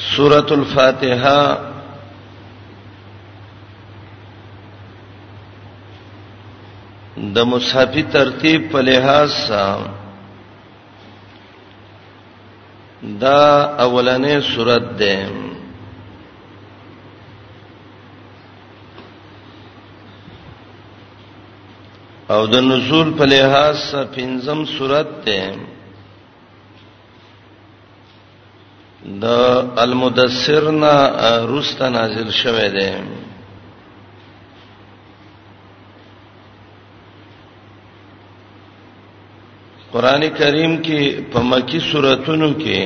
سورۃ الفاتحه د مصحفي ترتیب په لحاظ سره دا اولنې سورۃ ده او د نزول په لحاظ سره پنځم سورته د المدثرنا رست نازل شوه دی قران کریم کې په مکی سوراتونو کې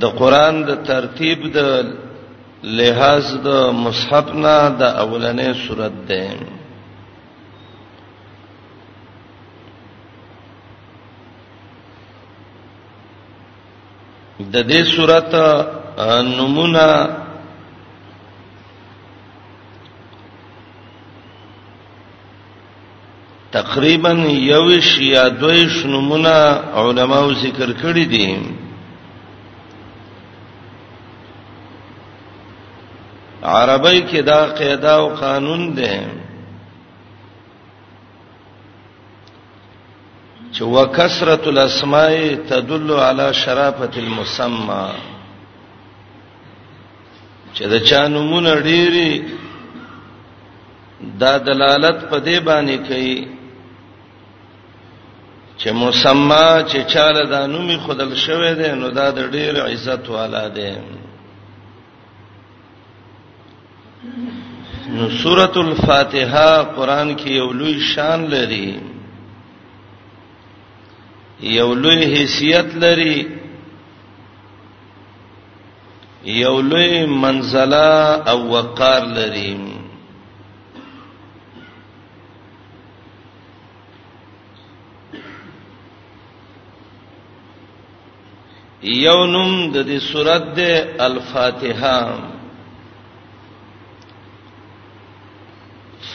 د قران د ترتیب د لحاظ د مصحف نه د اولنې سورته ده د دې صورت نمونه تقریبا یوش یا دویش نمونه علماو ذکر کړی دي عربی کې دا قاعده او قانون ده چې وکثرت الاسماء تدل علی شرافت المسمى چې دا چا نمونه ډیری دا دلالت په دې باندې کوي چې مسما چې چاله د نومي خدل شوی دی نو دا د ډیر عزت والا دی نو سورۃ الفاتحه قران کې یو لوی شان لري یو لوی حیثیت لري یو لوی منزله او وقار لري یو نوم د دې سورته د الفاتحه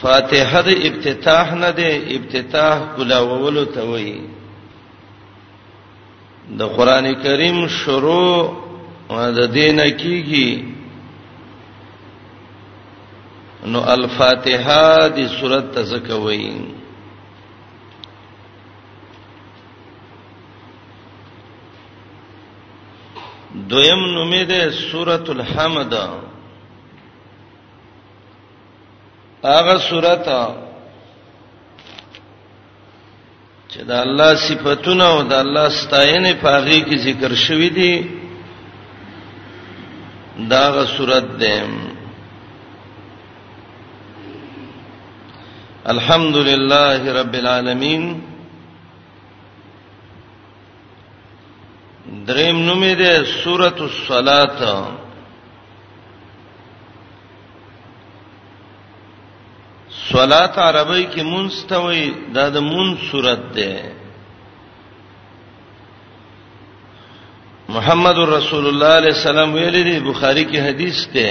فاتحه د افتتاح نه ده افتتاح کولاولو ته وایي د قران کریم شروع د دینه کیږي نو الفاتحه د سورته تزکوي دویم نومې ده سورۃ الحمد هغه سورۃ چې د الله صفاتونه او د الله ستاینه پاغي کې ذکر شوې دي داغه سورۃ ده الحمد لله رب العالمین دریم نومې ده سورۃ الصلات صلات عربی کې منستوي دا د مون صورت ده محمد رسول الله علیه السلام ویلي دی بخاری کې حدیث ده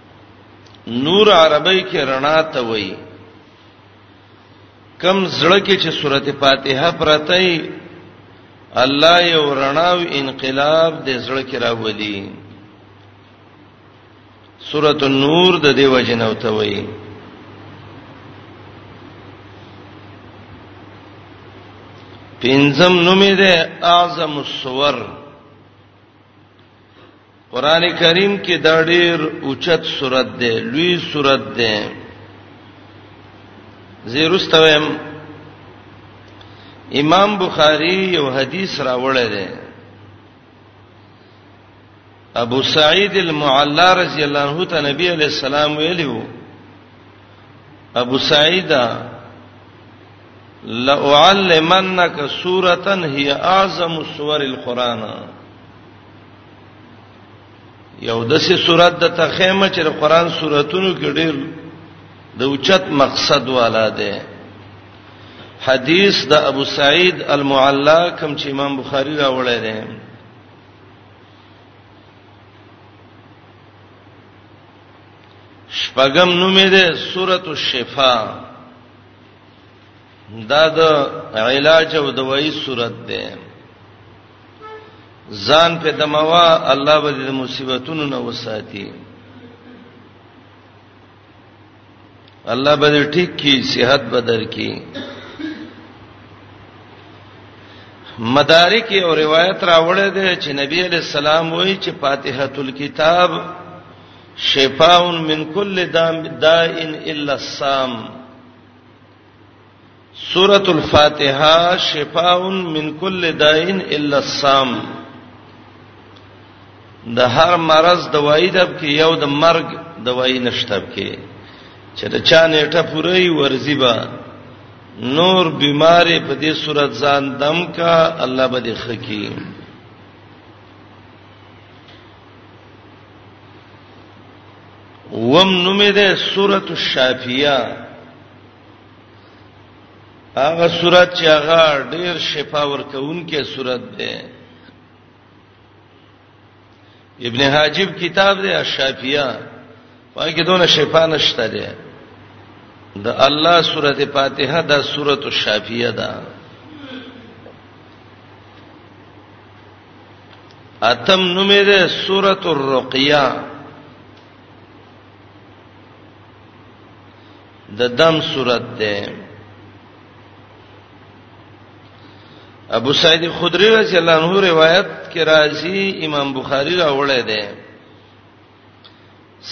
نور عربی کې رڼا ته وایي کم زړه کې چې سورته فاتحه پرته ای الله یو رڼا او انقلاب د زړه کې راولي سورته النور د دیو جنو ته وایي پنځم نومې ده اعظم الصور قران کریم کې دا ډېر اوچت صورت دی لوی صورت دی زیرستویم امام بخاری یو حدیث راوړی دی ابو سعید المعلا رضی الله عنه ته نبی علیہ السلام ویلو ابو سعید لا اعلمنک سورتن هي اعظم سور القران یو د سې صورت د تخیمه چې قرآن سوراتونو کې ډېر د اوچت مقصد والا دی حدیث د ابو سعید المعلا کوم چې امام بخاری راوړی دی شپږم نومې ده سورۃ الشفاء دا د علاج او دوايي سورۃ ده ځان په دموا الله به د مصیبتونو نه وساتي الله به ټیک کی صحت بدر کی مدارک او روایت راوړل دي چې نبی علی السلام وایي چې فاتحه الكتاب شفاء من كل داء الا الصام سورۃ الفاتحه شفاء من کل داء الا الصام د هر مرض دوايي د کې یو د مرګ دوايي نشته کې چې د چا نیټه پوری ورزی با نور بیماری په دې صورت ځان دم کا الله به دې خکی وم نومې ده سورۃ الشافیہ هغه صورت چې هغه ډیر شفا ورکوونکې صورت ده ابن حاجب کتاب دی الشافیہ پای کې دونه شفا نشته ده د الله سورته فاتحه د سورته الشافیہ ده اتم نومې ده سورته الرقیہ د دم صورت ده ابو سعید خدری رضی الله عنه روایت کې راځي امام بخاری راوړی دی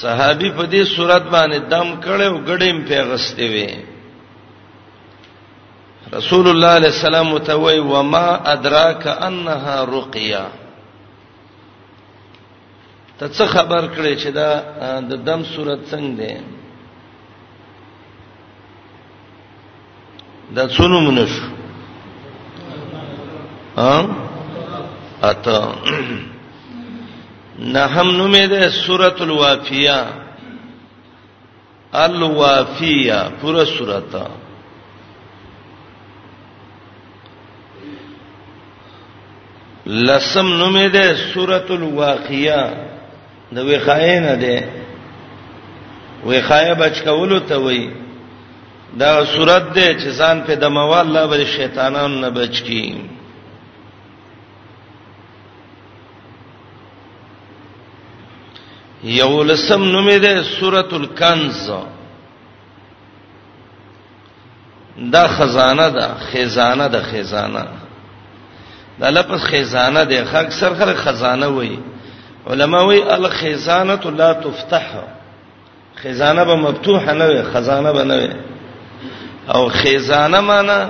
صحابي په دې صورت باندې دم کړي او ګډیم پیغسته وي رسول الله علیه السلام متوي وما ادراک انها رقیه ته څه خبر کړې چې دا د دم صورت څنګه دی دا څونو منش ها اته نه هم نومې ده سورۃ الوافیہ الوافیه پورا سورته لسم نومې ده سورۃ الواقیه د وخایې نه ده وخایې بچ کولو ته وای دا سورۃ ده چې ځان په دموال الله بر شیطانان نه بچ کی یو لسم نوم ده سورۃ الکنز دا خزانه ده خزانه ده خزانه دا لفظ خزانه ده اکثر خلک خزانه وایي علما وایي الخزانه لا تفتح خزانه به مفتوحه نه وي خزانه به نه وي او خزانه معنی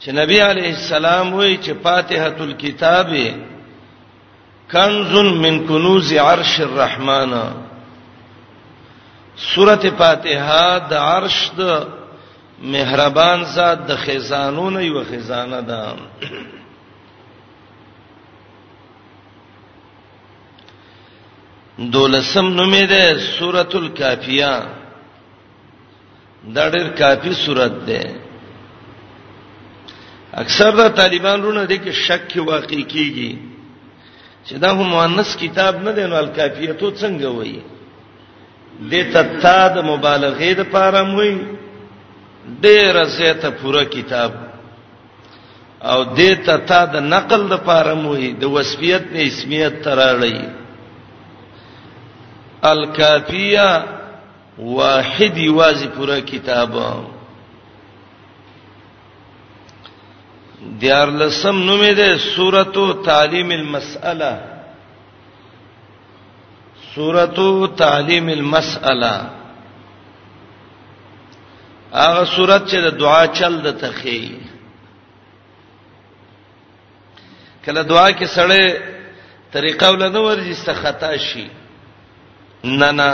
چې نبی علی السلام وایي چې فاتحه الكتاب کنز من کنوز عرش الرحمن سوره فاتحه د عرش د مهربان ذات د خزانو نه یو خزانه ده دولسم نومې ده سورۃ الکافیہ دا ډېر کافي صورت ده اکثر دا طالبان رونه دي کې شک کې واقع کیږي چې دا هم مؤنث کتاب نه دی نو الکافیتو څنګه وایي د تتا د مبالغې د پاره موي ډېر زیاته پوره کتاب او د تتا د نقل د پاره موي د وصفیت نه اسمیت تراړی الکافیه واحد یوازې پورا کتاب دیار لسم نومې ده سورته تعلیم المسأله سورته تعلیم المسأله هغه سورته چې د دعا چل د تخی کله دعا کې سړی طریقه ولنه ورځي ست خطا شي نه نه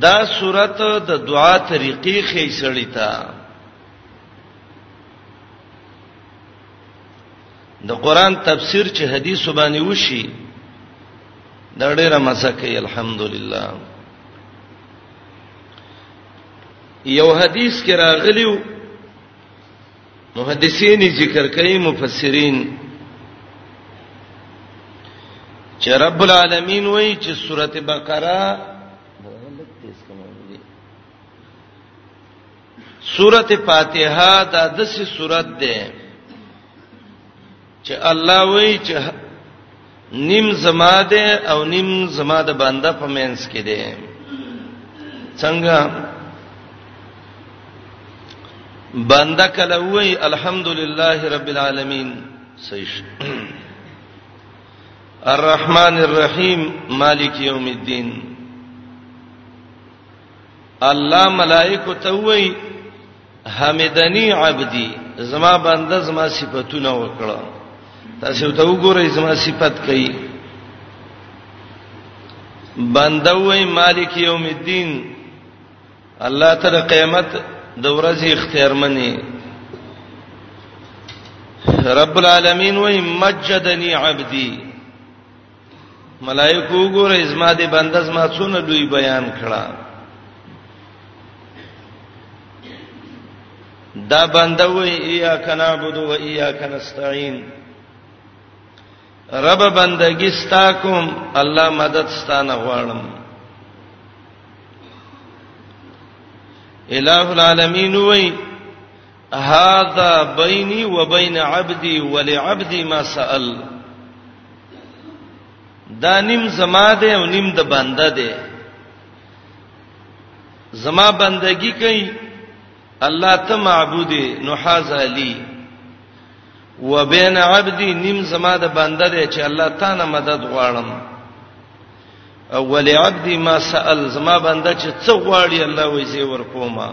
دا صورت د دعا طریقې خې سړی تا د قران تفسیر چې حدیث باندې وشي دا ډیره مسکه الحمدلله یو حدیث کې راغلیو محدثین ذکر کوي مفسرین چې رب العالمین وایي چې سورته بقره سورته فاتحه دا دسي سورته ده چې الله وایي چې نیم زما ده او نیم زما د بنده په مینس کې ده څنګه بنده کله وایي الحمدلله رب العالمین صحیح الرحمن الرحیم مالک یوم الدین الله ملائکه ته وایي حمدنی عبدی زما بنده زما صفاتونه وکړه تاسو ته وګورئ زما صفات کوي بنده وای مالک یوم الدین الله تعالی قیامت د ورځې اختیار منی رب العالمین وای مجدنی عبدی ملائکو ګورې زما دې بنده زما څونه لوی بیان کړه دا بنده وې ایا کنا عبدو و ایا کنا استعين رب بندگی ستا کوم الله مدد ستا نه غواړم الہ العالمین وې هذا بيني وبين عبدي ولعبدي ما سأل دا نیم زما ده او نیم د بنده ده زما بندگی کوي الله ته معبود نو حاز علی وبین عبدی نیم زما د بنده ده چې الله تعالی مدد غواړم او ولعبدی ما سأل زما بنده چې څه غواړي الله وې زی ورکوما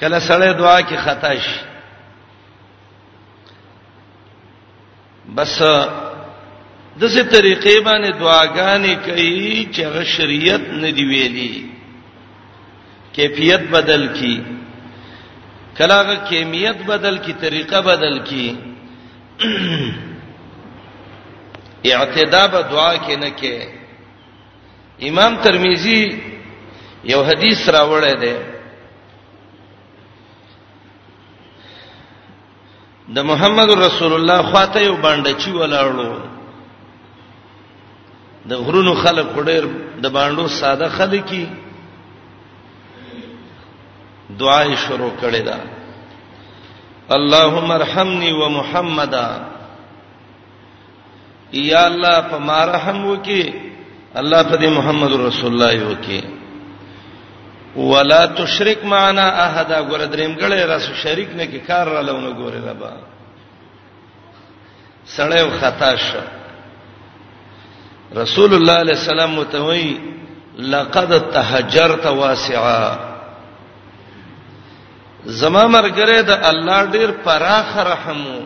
کله سړی دعا کې خطا شي بس دغه طریقې باندې دعاګانې کوي چې هغه شریعت نه دی ویلي کیفیت بدل کی کله هغه کیمیت بدل کی طریقه بدل کی اعتدا به دعا کې نه کې امام ترمذی یو حدیث راوړی دی د محمد رسول الله خواته یو باندې چی ولاړو د غرونو خلک ډېر د باندو ساده خلکی دعا یې شروع کړې ده اللهم ارحمني ومحمدا یا الله په ما رحم وکي الله په دې محمد رسول الله یو کې ولا تشرک معنا احد غور دریم ګړې راسو شریک نه کې کار را لونه ګورې ربا سړی او خطا شو رسول الله علیه السلام متوي لقد تهجرت واسعا زما مرګره د الله ډیر پراخ رحمو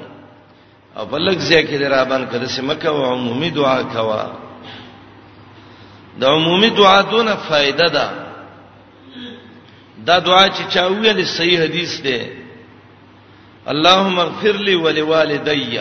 او بلک ځکه دې را باندې کړه سم کوه عمومي دعا کوه د عمومي دعا دونه فائدہ ده دا دعا چې چا ویل صحیح حدیث ده اللهم اغفر لي ولوالدي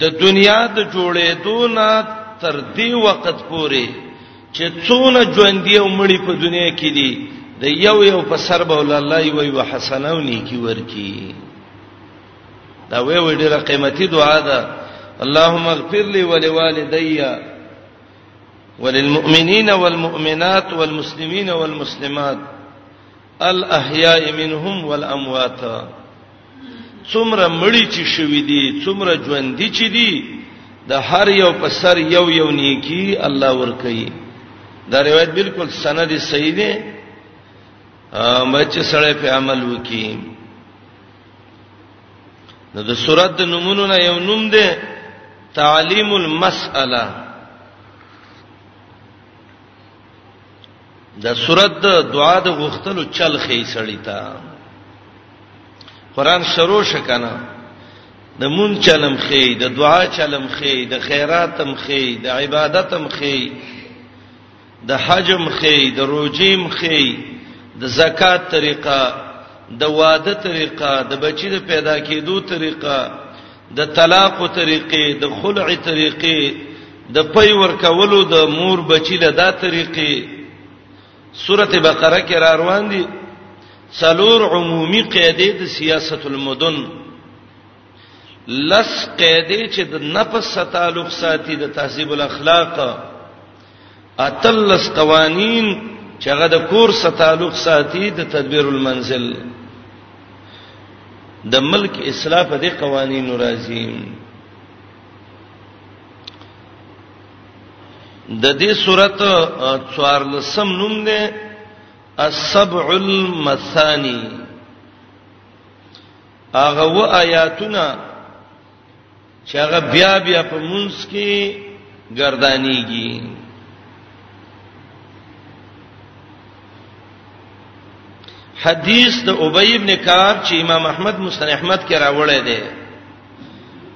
د دنیا د جوړېدو نه تر دې وخت پورې چې څونه ژوند یو مړی په دنیا کې دي د یو یو په سر به الله یو یو حسنه او نیکی ورکی دا وی وی ډیره قیمتي دعا ده اللهم اغفر لي ولوالدي وللمؤمنين والمؤمنات والمسلمين والمسلمات الاحیاء منهم والاموات څومره مړی چې شوې دي څومره ژوند دي چې دي د هر یو په سر یو یو نیکی الله ور کوي دا روایت بالکل سند صحیح دی مچ سره په عمل وکي نو د سورۃ د نمونو نه یو نوم دی تعلیم المسأله د صورت د دعا د غختلو چل خې سړی تا قران شروع شکنه د مون چلم خې د دعا چلم خې د خیراتم خې د عبادتم خې د حجم خې د روجیم خې د زکات طریقه د واده طریقه د بچی د پیدا کېدو طریقه د طلاق طریقې د خلع طریقې د پي ورکولو د مور بچی له دا طریقې سورته بقره کې را روان دي څلور عمومي قاعده د سیاست المدن لس قاعده چې د نفس تعلق ساتي د تهذیب الاخلاق اتلس قوانین چې هغه د کور سره تعلق ساتي د تدبیر المنزل د ملک اصلاح په دې قوانینو راځي د دې صورت 14 نوم دی السبع المثانی هغه و آیاتونه چې هغه بیا بیا په مونږ کې گردانیږي حدیث د ابی ابن کعب چې امام احمد مسند احمد کې راوړی دی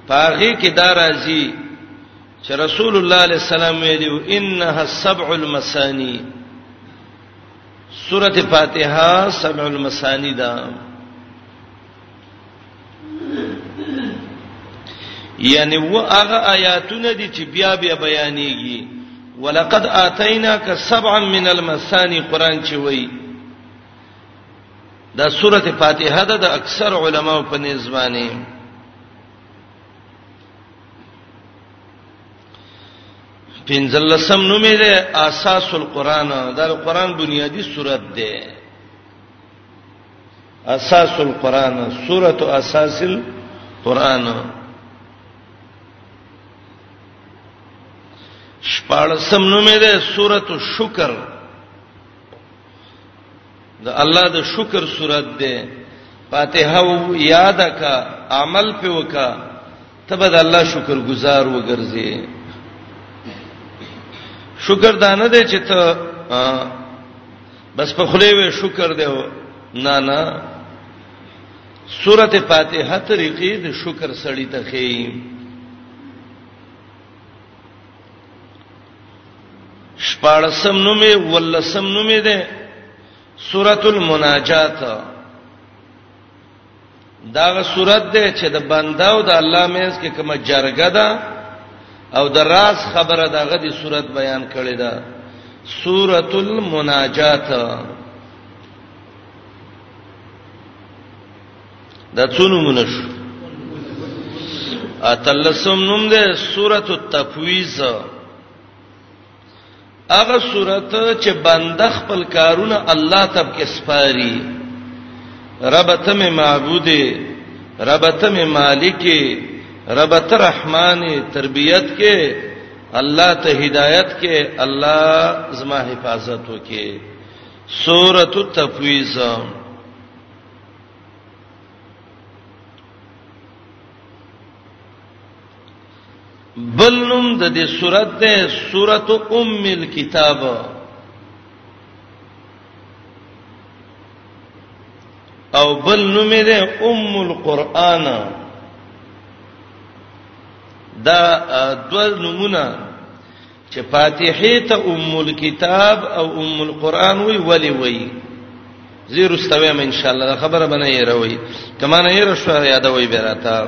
پاغه کې دا راځي چې رسول الله علیه السلام ویلو انها السبع المسانی سوره فاتحه سبع المسانی ده یعنی و هغه آیاتونه دي چې بیا بیا بیانېږي ولقد اتیناک سبعا من المثانی قران چې وایي دا سوره فاتحه ده د اکثر علماو په نسبانه پنځلسم نومې ده اساس القرآن دا قرآن بنیادی سورته ده اساس القرآن سورۃ اساس القرآن شپارسم نومې ده سورۃ الشکر د الله د شکر سورۃ ده فاتحه او یاد کا عمل په وکا تبه د الله شکر گزار وګرځي شکر دانه دې چې ته بس په خله وې شکر دی نه نه سورته فاتحه طریقې د شکر سړی ته خې شپارسم نومې ولسم نومې ده سورۃ المناجات داغه صورت ده چې د بنده او د الله مینس کې کومه جرګه ده او د راز خبره دغه د صورت بیان کړي ده سورۃ المناجات دا څونو منش اتلسم نوم ده سورۃ التفویض هغه صورت چې بنده خپل کارونه الله تب کې سپاري رب ته مې معبود رب ته مې مالک رب ته رحمان تربيت کې الله ته هدايت کې الله زما حفاظت وکي سورۃ التفویض بل نوم د دې سورته ده سورته ام الكتاب او بل نوم یې ده ام القرآن دا دوه نمونه چې فاتحه ته ام الكتاب او ام القرآن وی ولی وی زیر استوی ان شاء الله خبره بنه یې روي کمانه یې رښتیا یادوي بیراته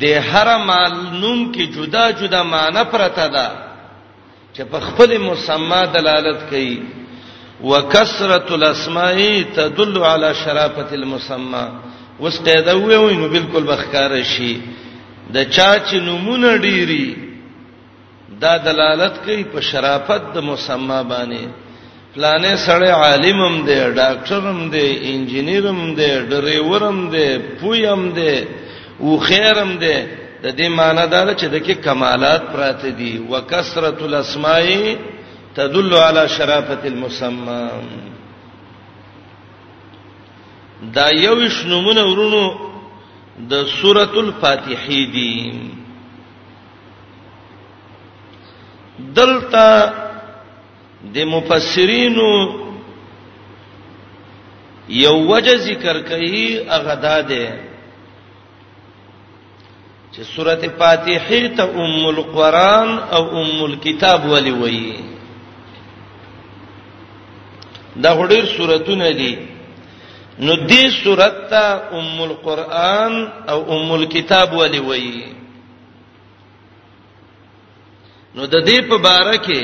د هر مال نوم کې جدا جدا معنی پرته ده چې په خپل مسما دلالت کوي وکثرت الاسماء تدل على شرافه المسمى واستاده وینو بالکل بخکار شي د چا چې نمونه ډيري دا دلالت کوي په شرافت د مسما باندې پلانې سړی عالم هم دی ډاکټر هم دی انجنیر هم دی ډرایور هم دی پوی هم دی او خیر هم دی د دې معنی دا ده چې د کې کمالات پراته دي وکثرت الاسماء تدل علی شرافت المسمى دا یو شنمونه ورونو د سورۃ الفاتحه دی دلته د مفسرینو یو وجه ذکر کوي هغه دا ده چې سورته فاتحه ته ام القران او ام الكتاب ولي وایي دا غډیر سوراتونه دي نو دې سورته ام القران او ام الكتاب ولي وایي نو د دې په باره کې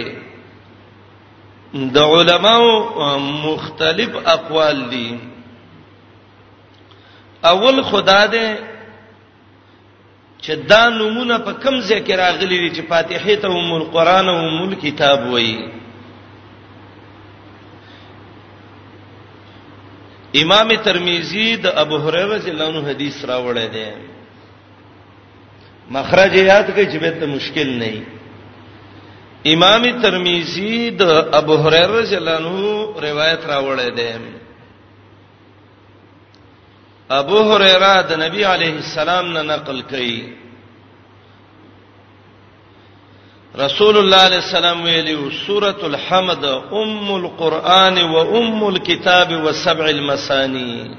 د علماو مختلف اقوال دي اول خدا دې چې دا نمونه په کم ځای کې راغلي دي چې فاتحه ته هم القرآن او هم الكتاب وایي امام ترمذی د ابو هريره رضی الله عنه حدیث راوړی دی مخرج یاد کې چې به مشکل نه وي امام ترمذی د ابو هريره رضی الله عنه روایت راوړی دی ابو هريره د نبی عليه السلام نه نقل کړي رسول الله عليه السلام ویلو سوره الحمد ام القران و ام الكتاب و سبع المثاني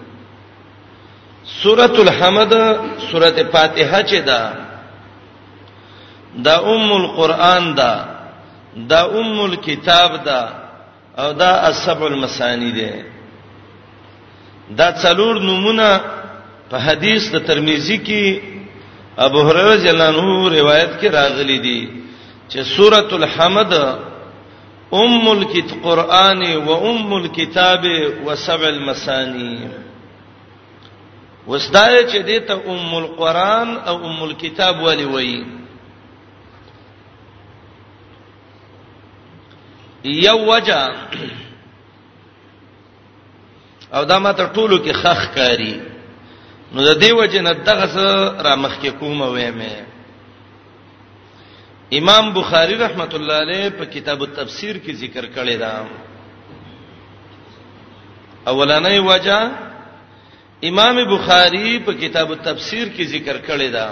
سوره الحمد سوره فاتحه چې ده دا ام القران ده دا ام الكتاب دا او دا السبع المسانی دی دا څلور نمونه په حدیث د ترمذی کې ابو هريره جلانو روایت کې راغلي دي چې سورۃ الحمد ام الکت قران و ام الكتاب و سبع المسانی وسدای چې دته ام القران او ام الكتاب ولي وایي یو وجه او دا ماته ټولو کې خخ کاری نو د دې وجه نه دغه سره را مخ کې کومه وېمه امام بخاری رحمت الله علیه په کتاب التفسیر کې ذکر کړی دا اولنې وجہ امام بخاری په کتاب التفسیر کې ذکر کړی دا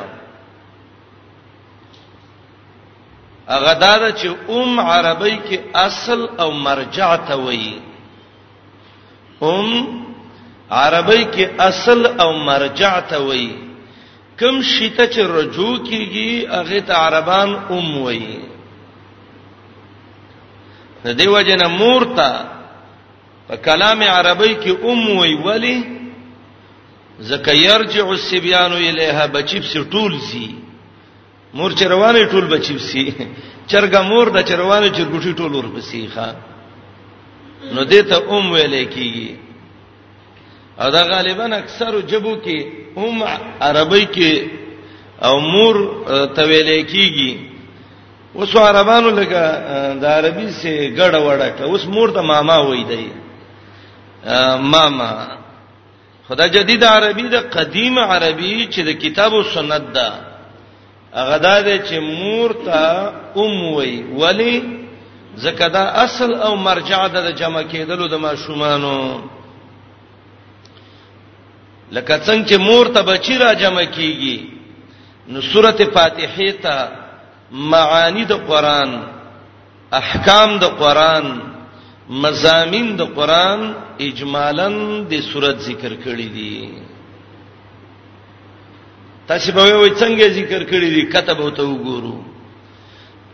هغه دا ده چې ام عربی کې اصل او مرجع ته وایي ام عربی کې اصل او مرجع ته وایي کم شیته چې رجوع کیږي هغه ته عربان ام وایي د دې وجنه مور ته په کلام عربی کې ام وایي ولی زکه يرجع السبيان الیها بچیب سټول زی مور چروانه ټول بچی وسی چرګه مور د چروانه چرګوټي ټول ور پسی ښا نو دې ته اوم ویل کیږي او دا غالبا اکثر جبو کې اوم عربی کې او مور ته ویل کیږي اوس عربانو لکه د عربي سه ګډه وډه اوس مور ته ماما وای دی ماما خدا جدید عربي د قدیم عربي چې د کتاب او سنت ده هغه دا دی چې مور ته ام وی ولی زکه دا اصل او مرجع ده د جمع کېدلو د ماشومانو لکه څنګه چې مور ته بچی را جمع کیږي نو سورته فاتحه ته معانی د قران احکام د قران مزامین د قران اجمالاً د صورت ذکر کړی دي تاسو به وای څنګه ذکر کړی دي کتب او ته وګورو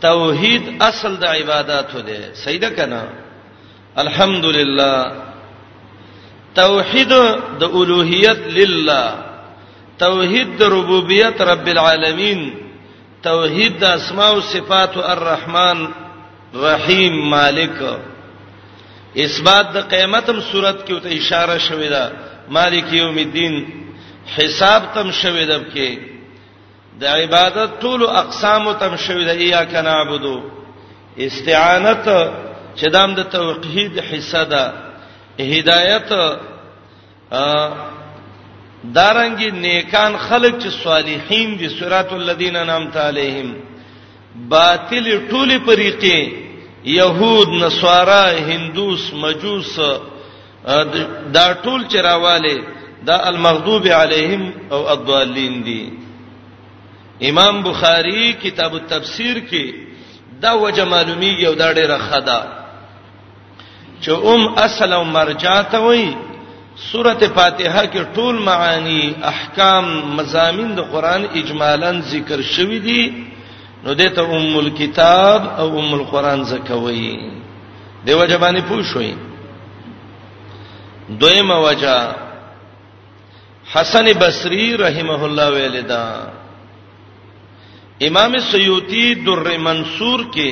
توحید اصل د عبادتو ده سیده کنا الحمدلله توحید د اولوہیت لله توحید د ربوبیت رب العالمین توحید د اسماء او صفات الرحمن رحیم مالک اثبات د قیامتم صورت کې ته اشاره شوې ده مالک یوم الدین حساب تم شوې ده کې د عبادت ټول اقسام تم شوې ده یا کنا عبدو استعانت چې دام د توحید حصہ ده هدایت دارنګي نیکان خلق چې صالحین دي صراط الذین انعمت علیهم باطل ټوله پریقې يهود نصارا هندوس مجوس دا ټول چرواله دا المغضوب علیهم او الضالین دي امام بخاری کتاب التفسیر کې دا وجه معلومیږي او دا ډیره خدا چې ام اصل او مرجع ته وای سورته فاتحه کې ټول معانی احکام مزامین د قران اجمالا ذکر شوی دي نو دته ام الكتاب او ام القران زکوي دیو جبانی پوښوي دویمه وجہ حسن بصری رحمه الله ویل دا امام سیوطی در منصور کې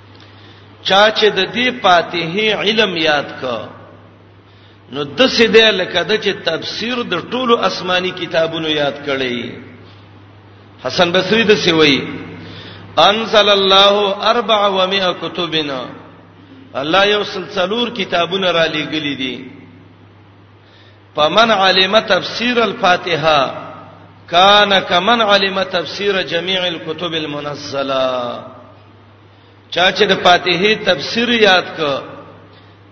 چا چې د دې فاتحه علم یاد ک نو د څه دی لکه د چې تفسیر د ټولو آسماني کتابونو یاد کړي حسن بصری د څه وایي انزل الله 400 کتبنا الله یو سلسلور کتابونه را لېګلې دي فمن علم تفسیر الفاتحه کان کمن علم تفسیر جميع الكتب المنزله چا چې د فاتحه تفسیر یاد ک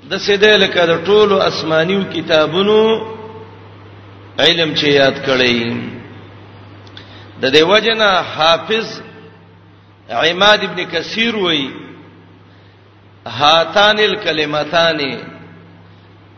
د سیده لکه د ټولو اسمانیو کتابونو علم چې یاد کړی د دې وجنه حافظ عماد ابن کثیر وای هاتان الکلمتان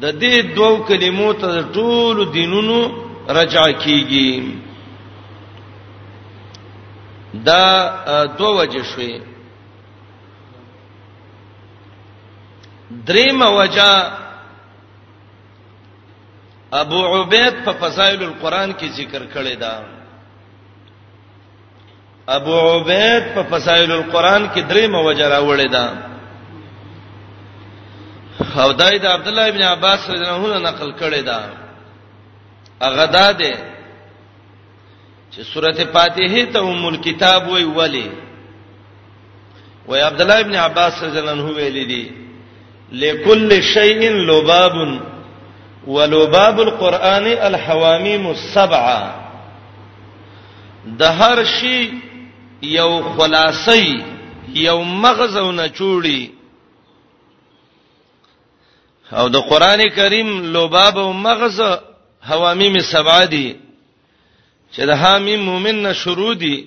د دې دوو کلمو ته ټول دینونو رجع کیږي دا دو وجه شوي دریم وجه ابو عبید په فضائل القرآن کې ذکر کړی دا ابو عبید په فسائل القرآن کې درې موجه راوړې ده او دای د عبد الله ابن عباس رضی الله عنه نقل کړي ده هغه ده ده چې سورته فاتحه ته ام الكتاب وی ولی وای عبد الله ابن عباس رضی الله عنه ویل دي لكل شيء لباب ولباب القرآن الحواميم السبعه د هر شي یو خلاصي یو مغز او نچوړي او د قران کریم لوباب او مغز حوامیم سبع دي چې د حامیم مومن نه شروع دي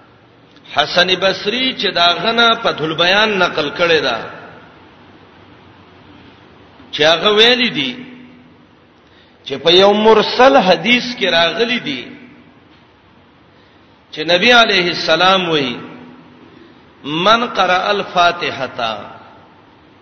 حسن بصری چې دا غنا په دل بیان نقل کړی دا چې هغه ویلي دي چې په یو مرسل حدیث کې راغلي دي چې نبی علیه السلام وایي من قرأ الفاتحه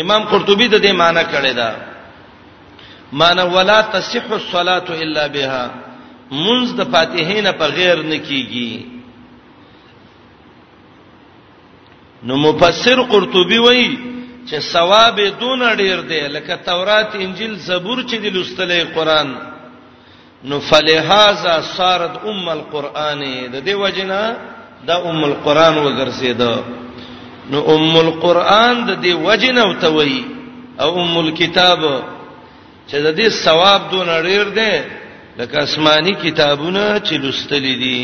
امام قرطبي د دې معنی کړی دا معنی ولا تصح الصلاه الا بها منځ د فاتحه نه په غیر نه کیږي نو مفسر قرطبي وایي چې ثواب دون ډیر دی لکه تورات انجیل زبور چې د لوستلې قران نو فلهذا صارت ام القران د دې وجنا د ام القران وګرځید نو ام القران د دې وجنا او توي او ام الكتاب چې د دې ثواب دون ډیر دی لکه آسماني کتابونه چې لوستل دي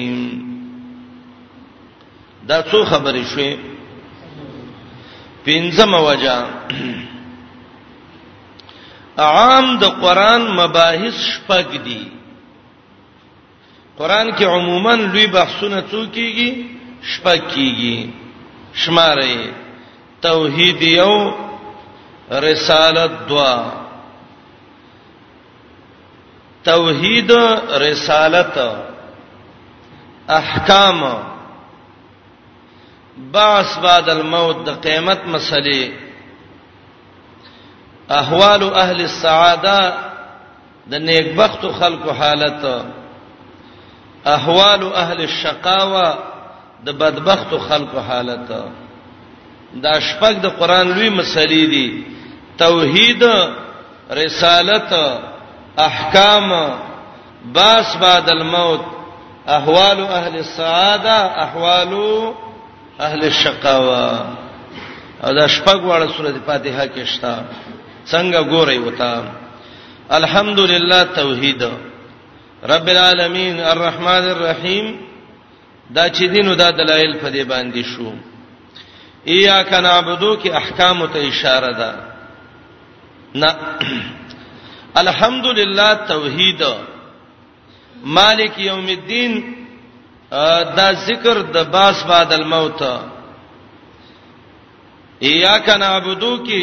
دا څو خبرې شوې پنځم وجه عام د قران مباحث شپږ دي قران کې عموما لوی بحثونه څو کیږي شپږ کیږي شمارې توحید یو رسالت دوا توحید رسالت احکام بعث بعد الموت د قیامت مسلې احوال اهل السعاده د نیکبخت خلکو حالت احوال اهل الشقاوه د بدبختو خلکو حالت دا شپږ د قران لوی مسلې دي توحید رسالت احکام باس بعد الموت احوال اهل السعاده احوال اهل الشقاوه او دا شپږ واړه سورته فاتحه کې شته څنګه ګوري وتا الحمدلله توحید رب العالمین الرحمن الرحیم دا چې دینو دا دلایل په دې باندې شو ایا کنابدو کې احکام ته اشاره ده نه الحمدلله توحید مالک یوم الدین دا ذکر د باس بعد الموت ایا کنابدو کې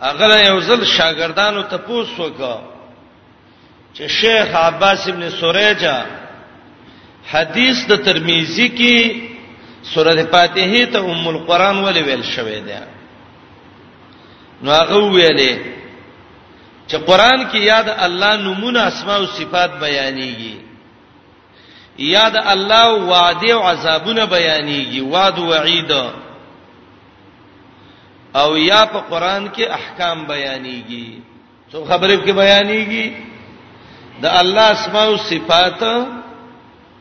هغه یو ځل شاګردانو ته پوس وکړ چې شیخ عباس ابن سوریجا حدیث د ترمذی کې سورۃ فاتحه ته ام القرآن ولې ویل شوې ده نو هغه ویلې چې قران کې یاد الله نمونه اسماء او صفات بیانېږي یاد الله وعده او عذابونه بیانېږي وعده وعید او یا په قران کې احکام بیانېږي څو خبرې کې بیانېږي د الله اسماء او صفات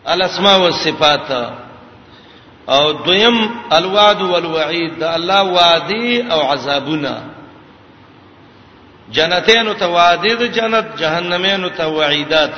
الاسماء والصفات او دویم الوعد والوعید د الله وعده او عذابونه جنتین ته وعده د جنت جهنمین ته وعیدات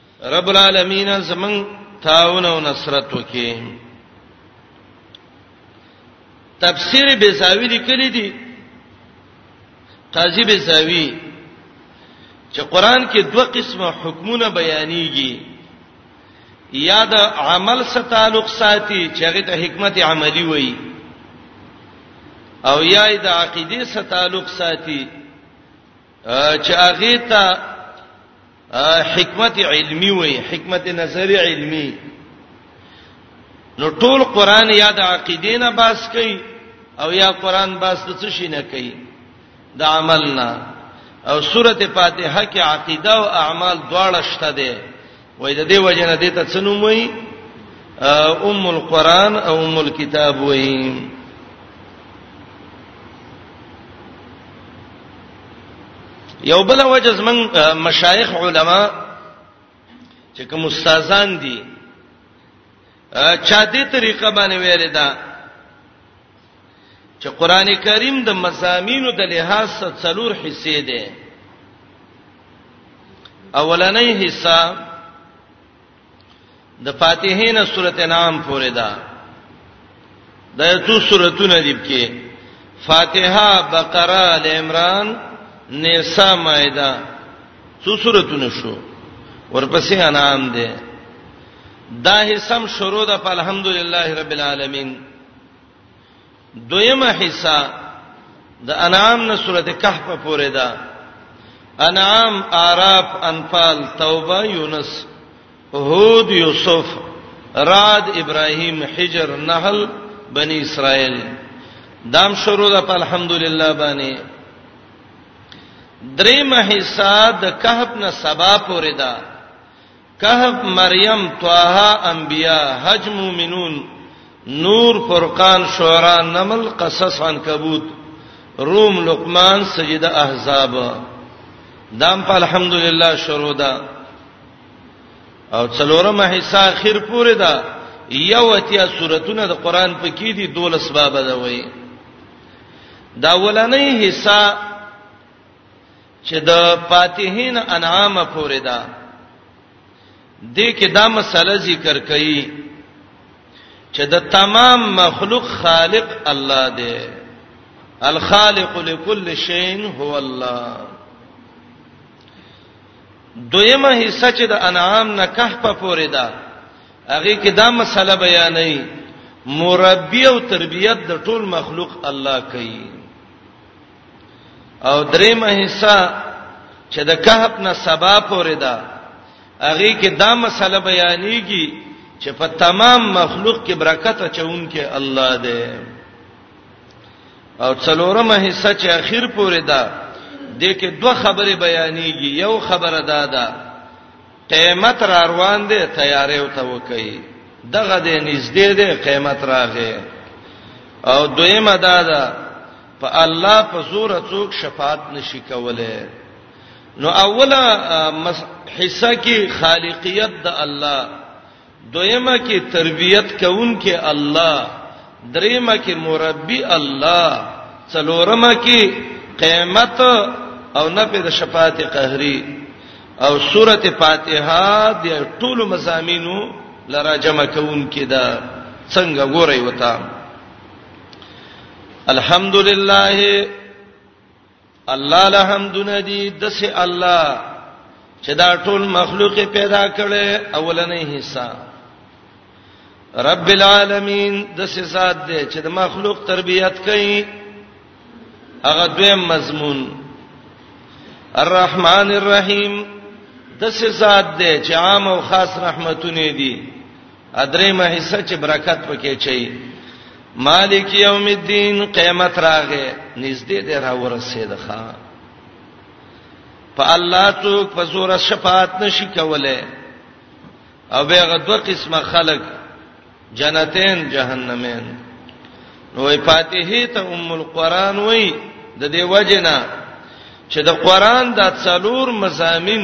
رب العالمین زمون تعاون او نصرت وکي تفسیر بیزاوی لیکلی دی قاضی بیزاوی چې قران کې دوه قسمه حکمونه بیانېږي یا د عمل سره تعلق ساتي چې هغه ته حکمت عملی وایي او یا د عقیده سره تعلق ساتي چې هغه ته حکمت علمی وای حکمت نظری علمی نو ټول قران یا د عقیدې نه باس کوي او یا قران باس د څه شي نه کوي د عمل نه او سوره فاتحه کې عقیده او اعمال دواړه شته دي وای د دې وجنه دې ته څنوم وای ام القران او ام الكتاب وای یو بل وجه زمنګ مشایخ علما چې کوم استادان دي چا دې طریقه باندې ویل دا چې قران کریم د مزامینو د لحاظ سره څلور حصے دي اولنې حصہ د فاتحه نه سورته نام پورې ده د یتو سورتونه دی کې فاتحه بقره ال عمران نساء مائده څو سورتونه شو ورپسې انعام ده دا هیڅم شروع ده په الحمدلله رب العالمین دویمه حصہ د انعام نه سورته کهف پورې ده انعام اعراف انفال توبه یونس هود یوسف راد ابراهیم حجر نحل بنی اسرائیل دام شروع ده الحمدلله باندې درې مهیسا د کهف نه سبا پورې ده کهف مریم طه انبیاء حج مومنون نور فرقان شعرا نمل قصص عنکبوت روم لقمان سجده احزاب دام په الحمدلله شروع ده او څلورمه حصہ اخر پورې ده یو اتیا سوراتونه د قران په کې دي دولس باب ده وایي دا ولنې حصہ چې د فاتحین انعام پورې ده دې کې دا مسله ذکر کړي چې د تمام مخلوق خالق الله دی الخالق لكل شيء هو الله دویمه حصہ چې د انعام نه کهف پورې ده هغه کې دا مسله بیانې مربي او تربيت د ټول مخلوق الله کوي او دریمه حصہ چې د کهف نه سبا پورې ده هغه کې دا مسله بیانېږي چې په تمام مخلوق کې برکت اچون کې الله دی او څلورمه حصہ چې اخر پورې ده د کې دوه خبرې بیانېږي یو خبره دا ده قیامت را روان دی تیارې او توکي دغه دې نږدې دی قیامت راغی او دویمه دا ده په الله په زور څوک شفاعت نشي کوله نو اوله حصہ کې خالقیت د الله دویمه کې تربیت کون کې الله دریمه کې مربي الله څلورمه کې قیامت او نه په شفاعت قهري او سوره فاتحه د ټول مزامینو لرا جمع کون کې دا څنګه ګوري وتا الحمدلله الله الحمدنا دي دس الله چې دا ټول مخلوق پیدا کړي اولنې حصہ رب العالمین د سزاد دی چې د مخلوق تربیت کوي هغه دویم مضمون الرحمن الرحیم د سزاد دی چې عام او خاص رحمتونه دي ادرې مه حصہ چې برکت پکې چي مالک یوم الدین قیامت راغې نږدې دې را ورسېد ښا په الله ته په زور شفاعت نشي کوله او به غدو قسمه خلق جنتین جهنمین نو فاتحه ته ام القران وای د دې وجنه چې د قران د څلور مزامین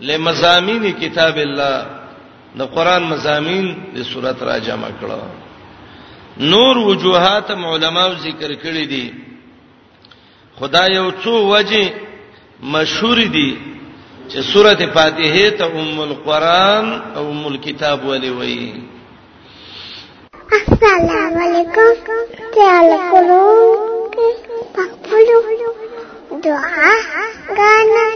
لمزامین کتاب الله د قران مزامین د صورت را جمع کړه نور وجوهات علماء ذکر کړی دي خدا یو څو وجه مشهور دي چې سورته فاتحه ته ام القران او ام الكتاب ولې وایي السلام علیکم تعال کولو پخپلو دعا غانا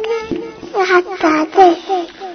حتا ته